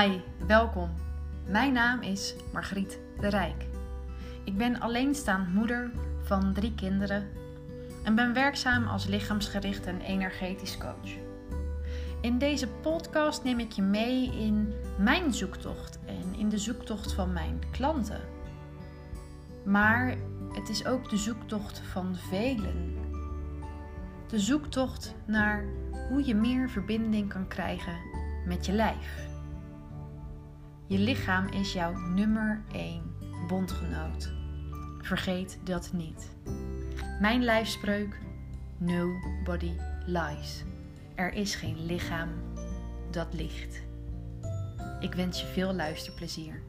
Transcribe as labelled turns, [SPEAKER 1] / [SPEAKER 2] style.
[SPEAKER 1] Hi, welkom. Mijn naam is Margriet de Rijk. Ik ben alleenstaand moeder van drie kinderen en ben werkzaam als lichaamsgericht en energetisch coach. In deze podcast neem ik je mee in mijn zoektocht en in de zoektocht van mijn klanten. Maar het is ook de zoektocht van velen. De zoektocht naar hoe je meer verbinding kan krijgen met je lijf. Je lichaam is jouw nummer 1 bondgenoot. Vergeet dat niet. Mijn lijfspreuk: Nobody lies. Er is geen lichaam dat ligt. Ik wens je veel luisterplezier.